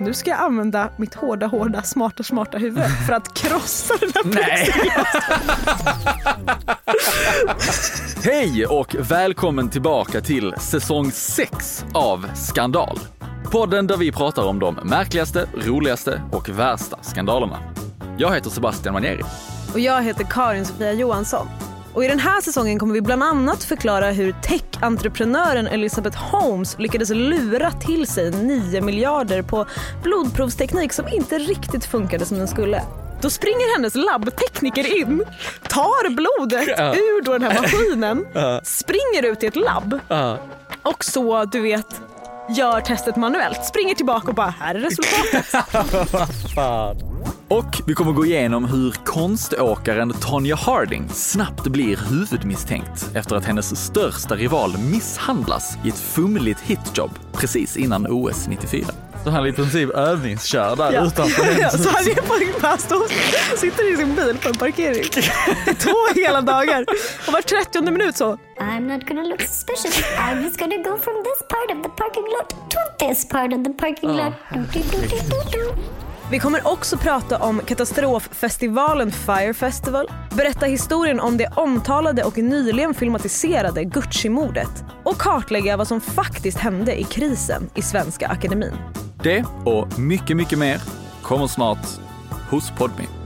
Nu ska jag använda mitt hårda, hårda, smarta, smarta huvud för att krossa den här Nej. Hej och välkommen tillbaka till säsong 6 av Skandal. Podden där vi pratar om de märkligaste, roligaste och värsta skandalerna. Jag heter Sebastian Manieri. Och jag heter Karin Sofia Johansson. Och I den här säsongen kommer vi bland annat förklara hur tech-entreprenören Elizabeth Holmes lyckades lura till sig 9 miljarder på blodprovsteknik som inte riktigt funkade som den skulle. Då springer hennes labbtekniker in, tar blodet ur då den här maskinen, springer ut i ett labb och så, du vet, gör testet manuellt. Springer tillbaka och bara, här är resultatet. Och vi kommer gå igenom hur konståkaren Tonya Harding snabbt blir huvudmisstänkt efter att hennes största rival misshandlas i ett fumligt hitjob precis innan OS 94. Så han är i princip övningskör där Ja. utanför Ja, så han är står, sitter i sin bil på en parkering två hela dagar. Och var 30 minut så. I'm not gonna look suspicious. I'm just gonna go from this part of the parking lot to this part of the parking lot. Do, vi kommer också prata om katastroffestivalen Fire Festival, berätta historien om det omtalade och nyligen filmatiserade Gucci-mordet och kartlägga vad som faktiskt hände i krisen i Svenska Akademin. Det och mycket, mycket mer kommer snart hos Podme.